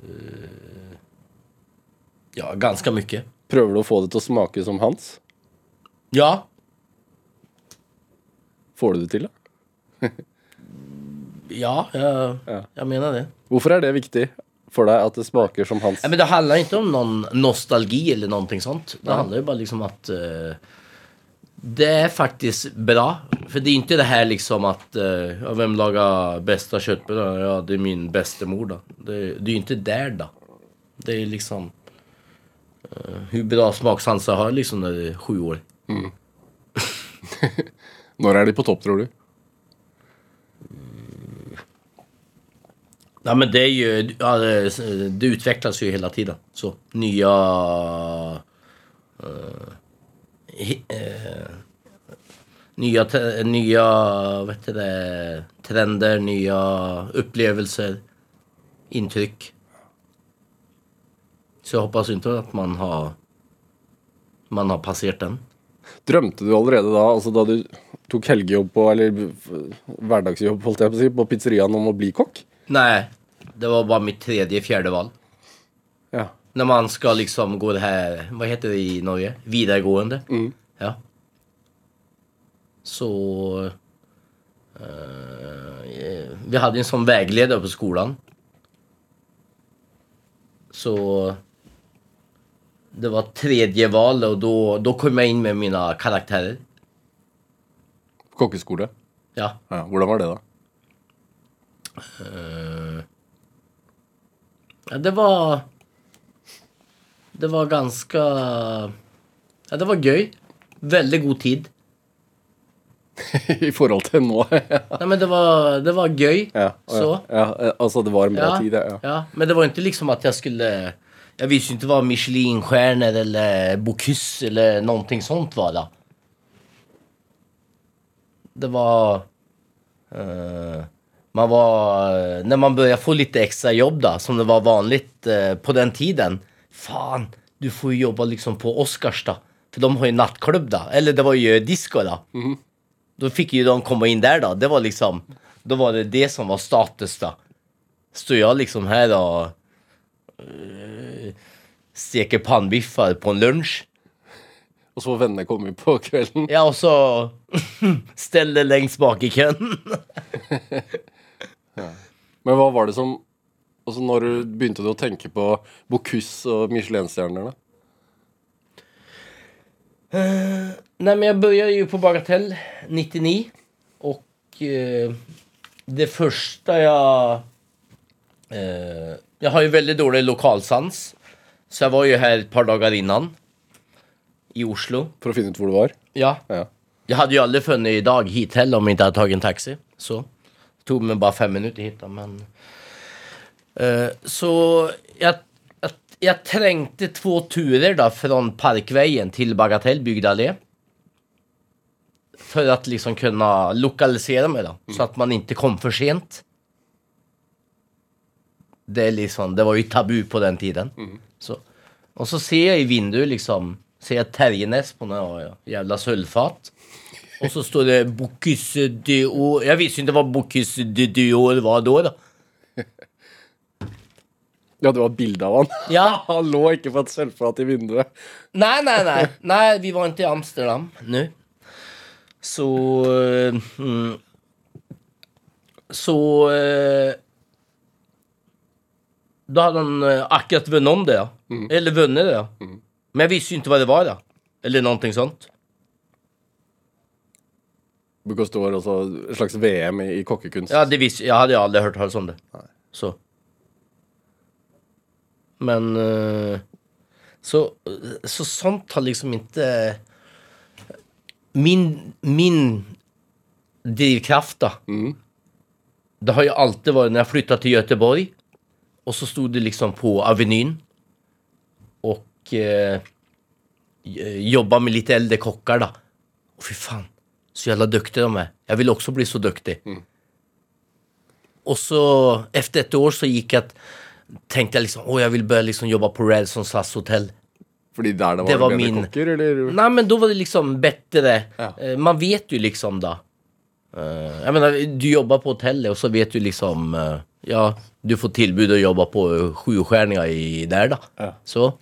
Eh, ja, ganske mye. Prøver du å få det til å smake som hans? Ja, Får du det til, da? ja, jeg, Ja. jeg mener det. Hvorfor er det viktig for deg at det smaker som hans? Ja, men det handler ikke om noen nostalgi eller noe sånt. Det handler jo bare liksom at uh, det er faktisk bra. For det er ikke det her liksom at uh, ja, vem lagar bästa köttbullar? Ja, det er min bestemor, da. Det, det er inte där då. Det er liksom uh, Hvor bra smakssanser har liksom når du er sju år. Når er de på topp, tror du? Ja men det ju, det, utvecklas ju hela tiden. Så eh, nya, nya vad heter det, trender, nya upplevelser, intryck. Så jag hoppas inte att man har man har passerat den. Drømte du allerede da, altså da du tok helgejobb på, eller hverdagsjobb, holdt jeg på på pizzeriaen om å bli kokk? Nej, det var bara mitt tredje, fjärde val. Ja. När man ska liksom gå det här, vad heter det i Norge? Vidaregående. Ja. Så... eh, vi hade en sån vägledare på skolan. Så... Det var tredje val och då, då kom jag in med mina karaktärer. Kokkeskole? Ja. Ja, Hvordan var det, da? Ja det var... Det var ganske Ja, det var gøy. Veldig god tid. I forhold til nå? ja. Nej men det var, det var gøy. Ja, Så. ja, ja, altså det var en bra Ja, tid, ja. ja. Men det var ikke liksom at jeg skulle... Jeg visste ikke hva Michelin-stjerner eller Bocuse eller noe sånt var da. Det var... eh, man var... När man började få lite extra jobb då, som det var vanligt eh, på den tiden. Fan, du får ju jobba liksom på Oscars då. För de har ju nattklubb då. Eller det var ju disco då. Då fick ju de komma in där då. Det var liksom... Då var det det som var status då. Står jag liksom här och eh, steker pannbiffar på en lunch. Og så vennene komme på kvelden. Ja, och så ställer längst bak i Men hva var det som Altså Når du begynte du å tenke på Bocuse og Michelin-stjernene? Uh, nei, men jeg begynte jo på Bagatell 99. og uh, det første jeg uh, Jeg har jo veldig dårlig lokalsans. Så jeg var jo her et par dager innan. I Oslo. For å finne ut hvor du var? Ja. Ja. hadde jo aldri funnet i dag hit heller om jeg ikke hadde tatt en taxi. Så. Det tog meg bare fem minutter hit da, men... uh, så jeg, jeg, jeg, trengte två turer da, fra Parkveien til Bagatell bygdallé. For å att liksom kunne lokalisere meg, da, så at man ikke kom for sent. Det, är liksom, det var jo tabu på den tiden. Så, og så ser jeg i vinduet liksom, ser jeg Terje Næss på noe jævla sulfat. Och så står det Bocuse Dio, jeg visste ikke det var Bocuse det var då. Ja, det var bilde av han. Ja. Han lå ikke på et sølvfat i vinduet. Nei, nei, nei. nei vi var ikke i Amsterdam nå. Så... Mm, så... eh, Da hadde han eh, akkurat vunnet om det. Ja. Eller vunnet det. Ja. Men jeg visste ikke hva vad det var. da. Eller noe sånt. Var også et slags VM i, i kokkekunst. Ja, det visste, jeg hadde aldri hørt hört talas om det. Så. Men... eh, Så, så sånt har liksom ikke Min, min drivkraft då. Det har jo alltid vært når jeg flytta til Göteborg. og så sto det liksom på Avenyn. og eh, jobba med litt eldre kokker, da. Och fy fan, så jævla dyktig de er. Jeg vil også bli så duktig. Og så etter et år så gikk jeg tenkte jeg jag liksom, å, jeg vil bare liksom jobbe på Radisson SAS hotell. Fordi der det var, Det var bedre min- kokker, eller? Nei, men da var det liksom bedre. Ja. Eh, Man vet jo liksom da. Jeg mener, du jobber på hotellet og så vet du liksom, eh, ja, du får tilbud å jobbe på eh, der, i där då. Ja. Så.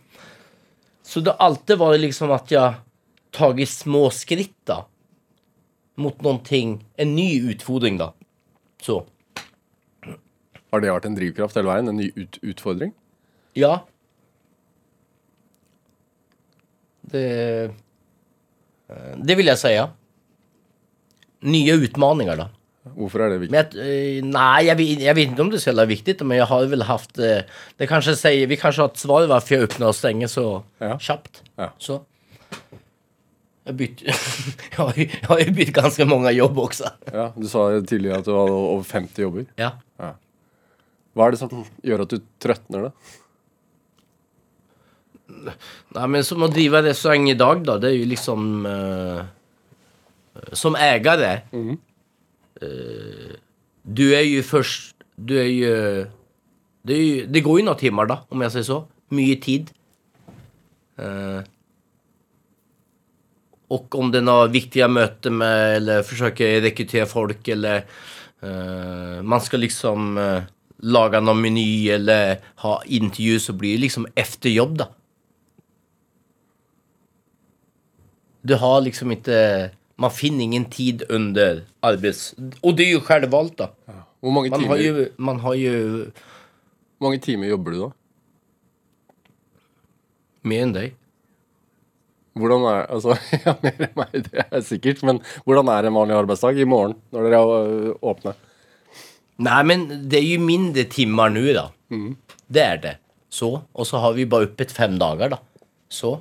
Så det alltid var liksom at jeg tagit små skritt då. Mot noen ting. en ny utfordring da. Så. Har det vært en drivkraft hele veien? En ny ut utfordring? Ja. Det, Det vil jeg si, ja. Nye utfordringer, da. Hvorfor er det viktig? Men jeg eh, jeg, jag vet, ikke om det selv er viktig, men jeg har vel haft... Eh, det kanskje sier, vi kanskje har ett svar varför jeg öppnar og stenger så Ja. kjapt. Ja. Så. Jag, har jo byttet ganske mange bytt ganska många jobb også. Ja, Du sa tidligere at du hadde over 50 jobber. Ja. Hva er det som gjør at du trøtner, da? Nei, men som å drive restaurant i dag, da, det er jo liksom... uh, som ägare. uh, du er jo først Du er jo Det, är ju, det går jo noen timer, da, om jeg sier så. Mye tid. Eh, och om det är några viktiga möten med, eller försöker rekrytera folk eller uh, man ska liksom uh, laga någon meny eller ha intervju så blir det liksom efterjobb då. Du har liksom inte, man finner ingen tid under arbets... Och det är ju självvalt då. Hvor mange, Man har timer, ju, man har ju hvor mange timer jobber du da? mer än dig. Hvordan er Altså, ja, mer enn meg, det er sikkert. Men hvordan er en vanlig arbeidsdag i morgen, når dere er øh, åpne? Nej men det er jo mindre timer nå, da. Mm. Det er det. Så. Og så har vi bare oppet fem dager, da. Så.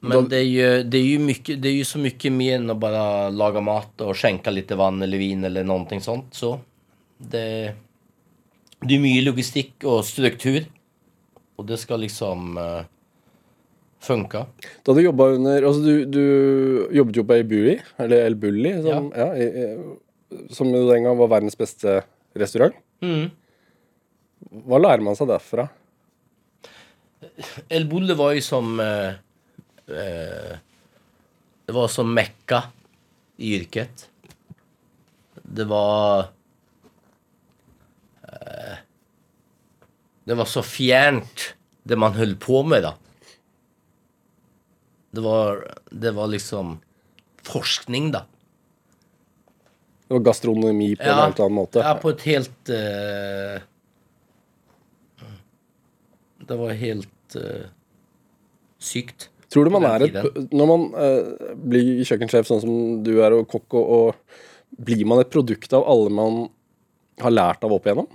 Men det er jo, det, er jo mycket, det er jo så mye mer enn å bare lage mat og skjenke litt vann eller vin eller noe sånt. Så. Det, det er mye logistikk og struktur. og det skal liksom eh, funka. Da du jobba under Altså, du, du jobbet jo på El Bulli, eller El Bulli, som, ja. i- som den gang var verdens beste restaurant. Hva lærer man seg derfra? El Bulli var jo som... Eh, eh, det var som Mekka i yrket. Det var... Eh, det var så fjernt, det man holdt på med då. Det var, det var liksom forskning da. Det var gastronomi på en helt annen måte. Ja, på et helt... uh, det var helt uh, sykt. Tror du man er et Når man uh, blir kjøkkensjef sånn som du er, og kokk, og, og blir man et produkt av alle man har lært av opp igjennom?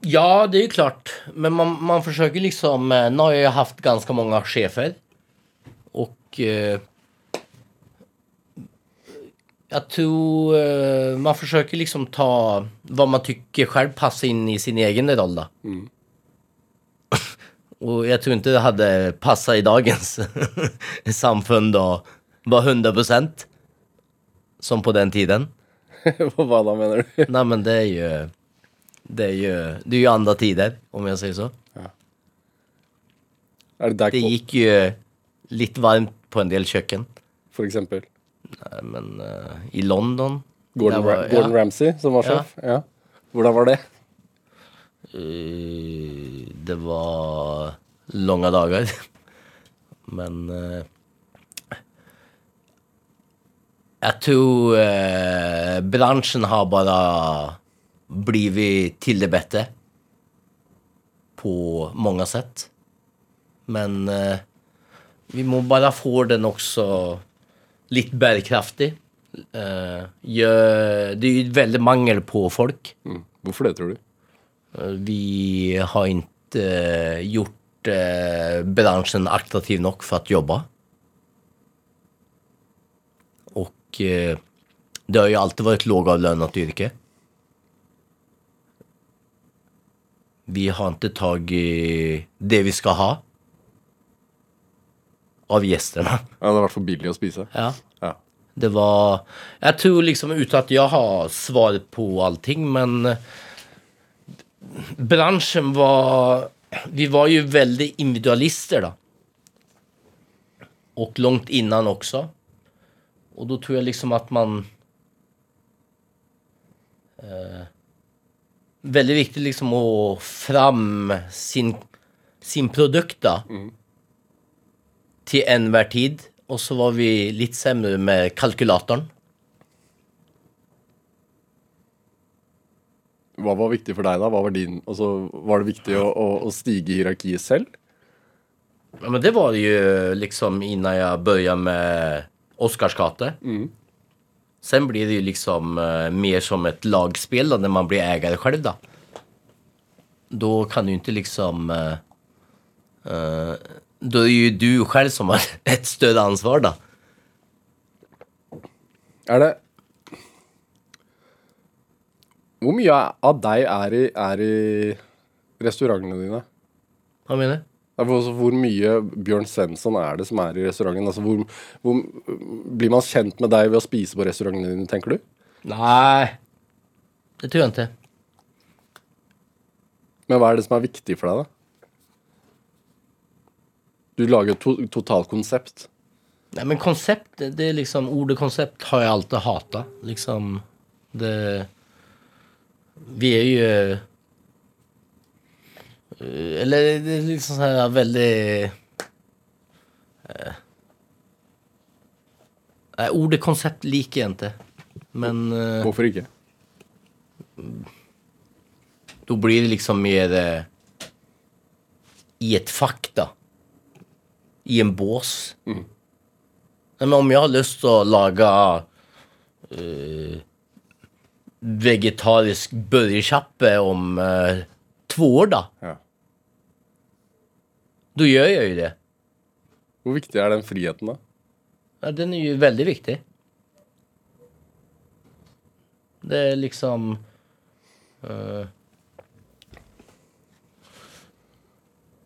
Ja, det är ju klart. Men man, man försöker liksom... eh, Nu har jag ju haft ganska många chefer. Och... Eh, jag tror eh, man försöker liksom ta vad man tycker själv passar in i sin egen roll då. Och jag tror inte det hade passat i dagens samfund och var 100 procent. Som på den tiden. Hva da, mener du? Nej men det är ju... Det är ju, det är ju andra tider, om jag säger så. Er det der, Det gikk jo litt varmt på en del kjøkken. for eksempel? Nei, Men eh, i London Gordon, var- Ra Gordon ja. Ramsay som var sjef? Ja. Hvordan var det? Eh, Det var lange dager. Men eh, Jeg tror eh, bransjen har bara vi till det bättre. På många sätt. Men eh, vi må bare få den også litt bærekraftig. Eh, det er veldig väldigt mangel på folk. Mm. Hvorfor det, tror du? Eh, Vi har inte eh, gjort eh, bransjen attraktiv nok for å jobbe. Og eh, det har jo alltid varit lågavlönat yrke. Vi har ikke tak i det vi skal ha. Av gjestene. Ja, det har vært for billig å spise. Ja. Ja. Det var, Jeg tror liksom uten at jeg har svar på allting men bransjen var, vi var jo veldig individualister da. Og langt innan også. Og da tror jeg liksom at man eh, Väldigt viktig liksom å fram sin, sin produkt da. Mm. Til enhver tid. Og så var vi litt semmere med kalkulatoren. Hva var viktig for deg, da? Hva var din altså, Var det viktig å, å, å stige i hierarkiet selv? Ja, men det var det jo liksom innan jeg begynte med Oscarsgate. Sen blir det ju liksom eh, mer som ett lagspel då, när man blir ägare själv då. Då kan du inte liksom... eh, eh, då är det ju du själv som har ett större ansvar då. Er det Hvor mye av deg er i, er i restaurantene dine? Hva mener du? Altså, hvor mye Bjørn Svensson er det som er i restauranten? Altså, hvor, hvor, blir man kjent med deg ved å spise på restauranten din, tenker du? Nei, det tror jeg ikke. Men hva er det som er viktig for deg, da? Du lager et to totalkonsept. Nei, men konsept, det det är liksom, ordet konsept har jeg alltid hata. Liksom, det... Vi er ju... eh, Eller det er liksom sånn her veldig eh, ordet konsept liker jeg ikke, Men eh, Hvorfor ikke? Da blir det liksom mer eh, i et fakta. I en bås. Nej, men om jeg har lyst til å lage eh, vegetarisk burgerchappe om eh, två år da. Ja. Då gjør jo det. Hvor viktig er den friheten, da? Ja, den er jo veldig viktig. Det er liksom... eh,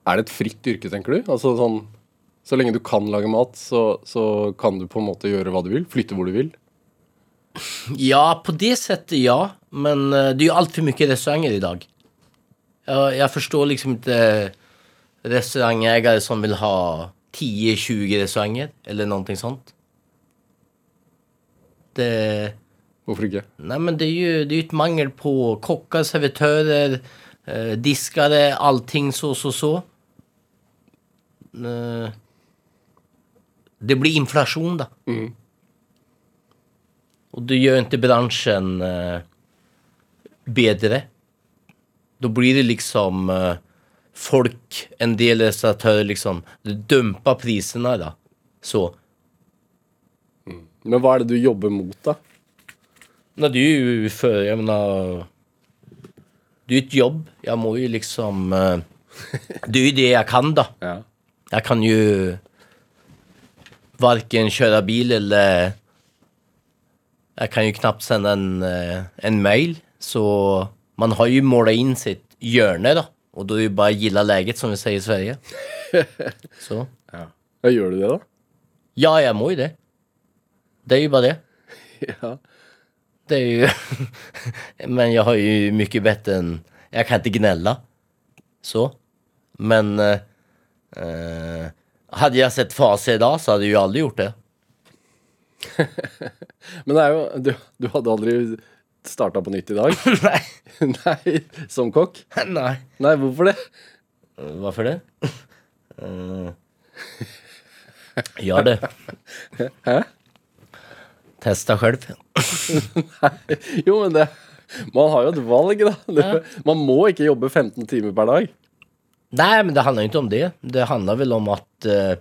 Er det et fritt yrke, tenker du? Altså sånn Så lenge du kan lage mat, så, så kan du på en måte gjøre hva du vil? Flytte hvor du vil? Ja, på det settet, ja. Men eh, det er jo altfor mye restauranter i dag. Jag, Jeg forstår liksom inte restaurangägare som vill ha 10-20 restauranger eller någonting sånt. Det, Hvorfor ikke? Nei, men det er jo det er et mangel på kokker, servitører, eh, diskere, allting så, så, så. Eh, det blir inflasjon, da. Mm. Og det gjør ikke bransjen eh, bedre. Da blir det liksom eh, folk, en del restauratører, liksom, dumpa prisene, da. Så. Men hva er det du jobber mot, da? Nei, det er jo för, jag menar, det er jo et jobb. Jeg må jo liksom, eh, det er jo det jeg kan da. Ja. Jeg kan jo verken kjøre bil eller Jeg kan jo knappt sende en, eh, en mail. Så man har jo måla inn sitt hjørne, då. Och då är ju bara gilla läget som vi säger i Sverige. Så. Ja, Gjør du det, da? Ja, jag mår ju det. Det är ju bara det. Ja. Det är ju... Men jag har ju mycket bättre än... Jag kan inte gnälla. Så. Men... Eh, Hadde jeg sett Fase idag så hadde jeg jo aldri gjort det. Men det er jo Du, du hadde aldri starta på nytt i dag? Nei. Nei, som kokk? Nei. Nei, hvorfor det? Hvorfor det? Uh, ja, det. Hæ? Testa själv. Jo, men det Man har jo et valg, da. Det, Man må ikke jobbe 15 timer per dag. Nei, men det handla ikke inte om det. Det handla vel om at uh,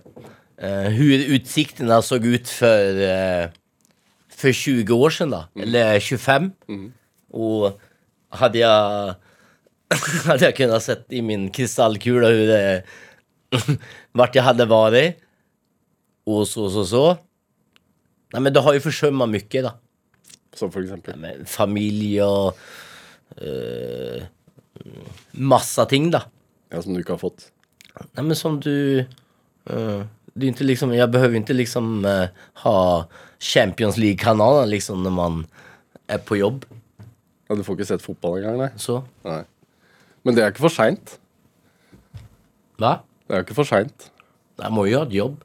uh, hur så såg ut for eh, för 20 år siden, da, mm. Eller 25. Og hadde jeg Hadde jeg kunnet sett i min krystallkule hvor jeg vart vært hade varit. Och så, så, så. Nei, men det har jo försummat mye, da. Som for eksempel. Nei, men, familie og øh, massa ting da. Ja, som du ikke har fått. Nei, men som du... øh, Du ikke liksom, Jeg behøver ikke liksom øh, ha Champions League-kanalen liksom når man er på jobb. Ja, Du får ikke sett fotball engang, nei. Så. nei. Men det er ikke for seint. Hva? Det er jo ikke for seint. Jeg må jo ha et jobb.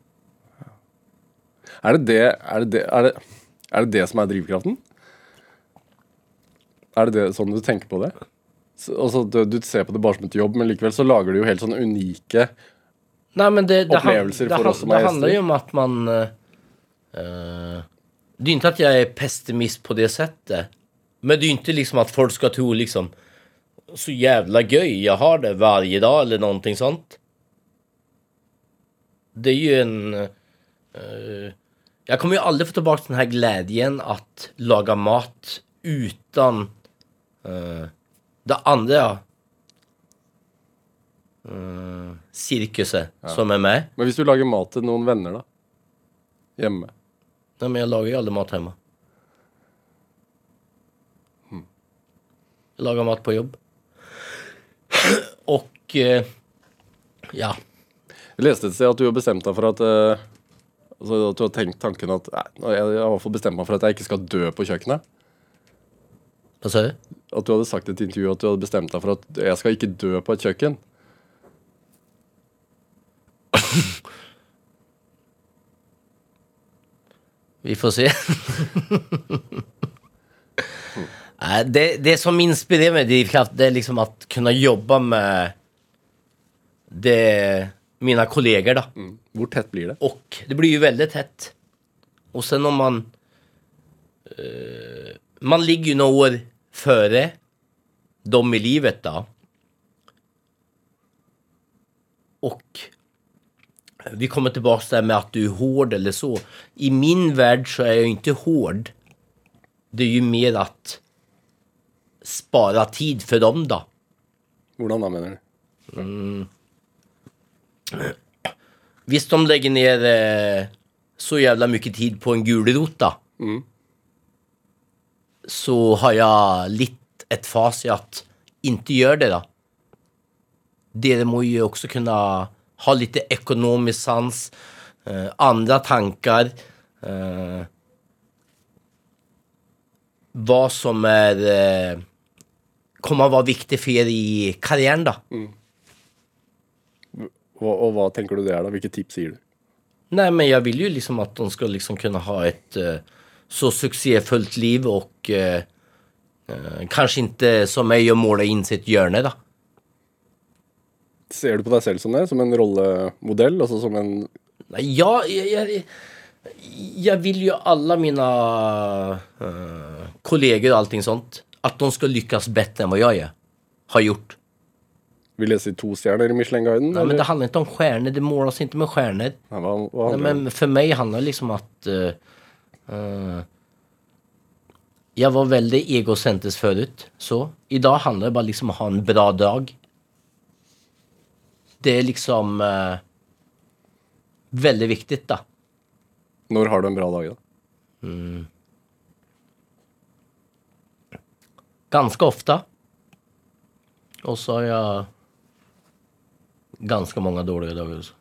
Er det det, er det, det, er det, er det det som er drivkraften? Er det, det sånn du tenker på det? Så, altså, du, du ser på det bare som et jobb, men likevel så lager du jo helt sånne unike Nei, men det, för han- oss som det gjester. Det handler jo om at man... eh, det er ikke at jeg er pessimist på det settet, Men det er ikke inte liksom at folk skal tro liksom så jævla gøy jeg har det hver dag eller noe sånt. Det er jo en... uh, Jeg kommer jo aldri få tilbake den här glädjen at laga mat utan uh, det andre uh, cirkuset som er med. Men hvis du lager mat til noen venner, da? Hjemme. Nej, men jeg lager jo aldri mat hjemme. Jeg lager mat på jobb. Og eh, ja, Jeg leste et sted at du har bestemt deg for at eh, altså At du har tenkt tanken at nei, nå jeg, jeg har i hvert fall bestemt meg for at jeg ikke skal dø på kjøkkenet. Hva sa du? At du hadde sagt i et intervju at du hadde bestemt deg for at jeg skal ikke dø på et kjøkken. Vi får se. Det, det som inspirerer meg drivkraft det er liksom at kunne jobbe med det, mine kolleger da. Hvor tett blir det? Og det blir jo veldig tett. Og sen når man... uh, man ligger jo noen år før dem i livet da. Och vi kommer tillbaka till det här med att du är hård eller så. I min värld så är jag jo inte hård. Det är ju mer att spara tid för dem då. Hvordan da, mener du? hvis de legger ned eh, så jævla mye tid på en gulrot då. Så har jeg litt et fas i at ikke gjør det da. Dere må jo også kunna ha lite ekonomisk sans, eh, andre tanker Eh, Hva som er eh, kommer å være viktig for dere i karrieren, da. Mm. Og, og hva tenker du det er, da? Hvilke tips gir du? Nei, men jeg vil jo liksom at de skal liksom kunne ha et eh, så suksessfullt liv og Kanskje ikke kanske inte som mig och måle inn sitt hjørne, då. Ser du på deg selv som det? Som en rollemodell? Altså som en Jag, jeg, jeg jag vill ju alla mina eh, kollegor och allting sånt at de skal lykkes bedre enn hva jeg er, har gjort. Vil jeg si to stjerner i Michelin-guiden? Nej, men det handler ikke om stjerner. det måles ikke med stjerner. Nei, hva, hva Nei, men for meg handler det liksom at uh, uh, Jeg var veldig egosentrisk før, Så i dag handler det bare liksom om å ha en bra dag. Det er liksom eh, veldig viktig, da. Når har du en bra dag, da? Mm. Ganske ofte. Og så har jeg ganske mange dårlige dager også.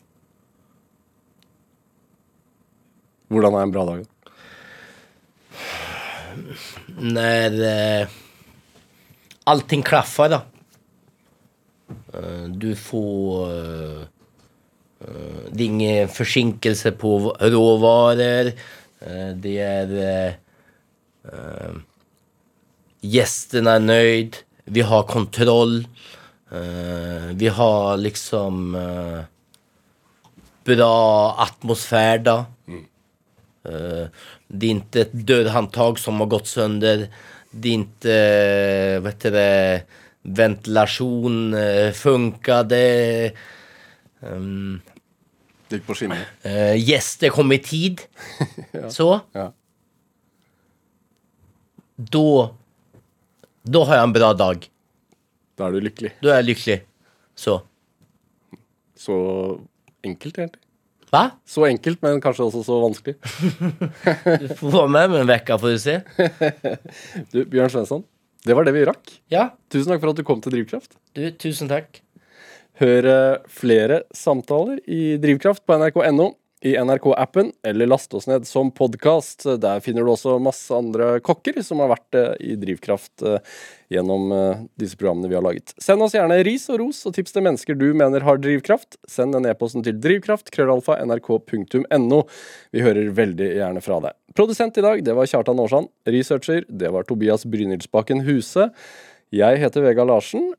Hvordan er en bra dag? Når eh, allting klaffer, då. Eh, du får... Eh, eh, det er ingen forsinkelse på råvarer. Det er Eh, er nøyd. Vi har kontroll. Vi har liksom bra atmosfär då. Eh, Det är inte ett dörrhandtag som har gått sönder. Det är inte, eh, vad heter det, ventilation eh, funkade. Um, Det gikk på skinner. Uh, gjester kom i tid. Så. Ja. Da Da har jeg en bra dag. Da er du lykkelig. Da er jeg lykkelig. Så. Så enkelt, egentlig. Hva? Så enkelt, men kanskje også så vanskelig. Du får vara med meg en vekka får du se. Du, Bjørn Svensson, det var det vi rakk. Ja, Tusen takk for at du kom til Drivkraft. du, tusen takk. Hør eh, flere samtaler i Drivkraft på nrk.no, i NRK-appen, eller last oss ned som podkast. Der finner du også masse andre kokker som har vært eh, i Drivkraft eh, gjennom eh, disse programmene vi har laget. Send oss gjerne ris og ros og tips til mennesker du mener har drivkraft. Send den e-posten til drivkraft, krøllalfa, nrk.no. Vi hører veldig gjerne fra deg. Produsent i dag, det var Kjartan Aarsand. Researcher, det var Tobias Brynildsbakken Huse. Jeg heter Vega Larsen.